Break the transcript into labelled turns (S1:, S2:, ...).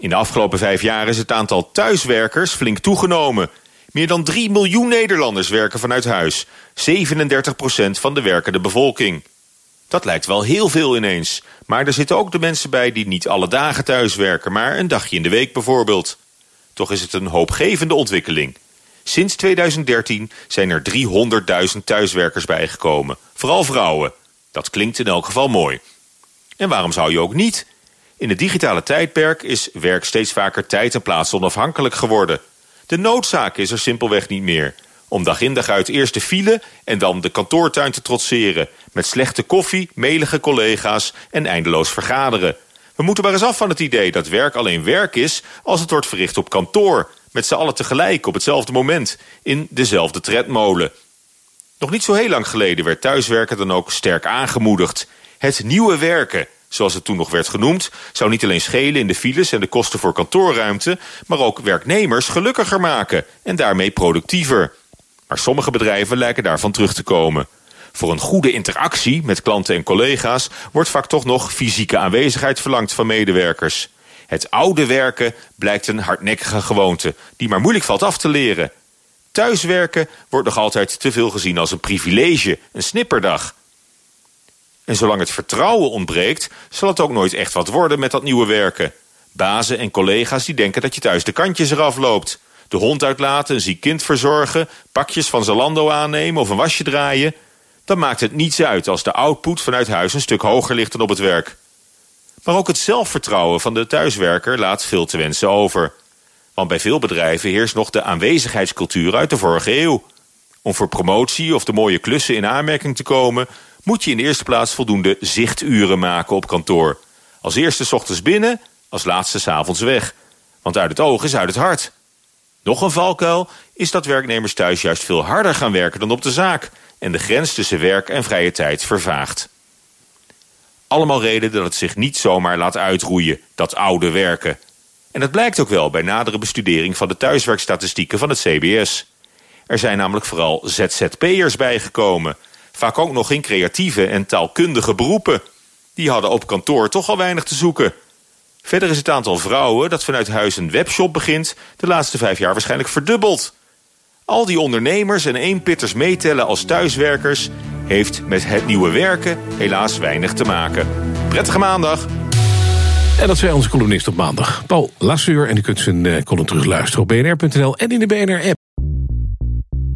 S1: In de afgelopen vijf jaar is het aantal thuiswerkers flink toegenomen. Meer dan 3 miljoen Nederlanders werken vanuit huis. 37% van de werkende bevolking. Dat lijkt wel heel veel ineens. Maar er zitten ook de mensen bij die niet alle dagen thuis werken... maar een dagje in de week bijvoorbeeld. Toch is het een hoopgevende ontwikkeling. Sinds 2013 zijn er 300.000 thuiswerkers bijgekomen. Vooral vrouwen. Dat klinkt in elk geval mooi. En waarom zou je ook niet? In het digitale tijdperk is werk steeds vaker tijd en plaats onafhankelijk geworden. De noodzaak is er simpelweg niet meer. Om dag in dag uit eerst de file en dan de kantoortuin te trotseren... met slechte koffie, melige collega's en eindeloos vergaderen. We moeten maar eens af van het idee dat werk alleen werk is... als het wordt verricht op kantoor, met z'n allen tegelijk op hetzelfde moment... in dezelfde tredmolen. Nog niet zo heel lang geleden werd thuiswerken dan ook sterk aangemoedigd. Het nieuwe werken zoals het toen nog werd genoemd... zou niet alleen schelen in de files en de kosten voor kantoorruimte... maar ook werknemers gelukkiger maken en daarmee productiever. Maar sommige bedrijven lijken daarvan terug te komen. Voor een goede interactie met klanten en collega's... wordt vaak toch nog fysieke aanwezigheid verlangd van medewerkers. Het oude werken blijkt een hardnekkige gewoonte... die maar moeilijk valt af te leren. Thuiswerken wordt nog altijd te veel gezien als een privilege, een snipperdag... En zolang het vertrouwen ontbreekt, zal het ook nooit echt wat worden met dat nieuwe werken. Bazen en collega's die denken dat je thuis de kantjes eraf loopt. De hond uitlaten, een ziek kind verzorgen, pakjes van Zalando aannemen of een wasje draaien. Dan maakt het niets uit als de output vanuit huis een stuk hoger ligt dan op het werk. Maar ook het zelfvertrouwen van de thuiswerker laat veel te wensen over. Want bij veel bedrijven heerst nog de aanwezigheidscultuur uit de vorige eeuw. Om voor promotie of de mooie klussen in aanmerking te komen moet je in de eerste plaats voldoende zichturen maken op kantoor. Als eerste ochtends binnen, als laatste s avonds weg. Want uit het oog is uit het hart. Nog een valkuil is dat werknemers thuis juist veel harder gaan werken dan op de zaak... en de grens tussen werk en vrije tijd vervaagt. Allemaal reden dat het zich niet zomaar laat uitroeien, dat oude werken. En dat blijkt ook wel bij nadere bestudering van de thuiswerkstatistieken van het CBS. Er zijn namelijk vooral ZZP'ers bijgekomen vaak ook nog in creatieve en taalkundige beroepen. Die hadden op kantoor toch al weinig te zoeken. Verder is het aantal vrouwen dat vanuit huis een webshop begint... de laatste vijf jaar waarschijnlijk verdubbeld. Al die ondernemers en eenpitters meetellen als thuiswerkers... heeft met het nieuwe werken helaas weinig te maken. Prettige maandag!
S2: En dat zei onze columnist op maandag, Paul Lasseur. En u kunt zijn uh, column terugluisteren op bnr.nl en in de BNR-app.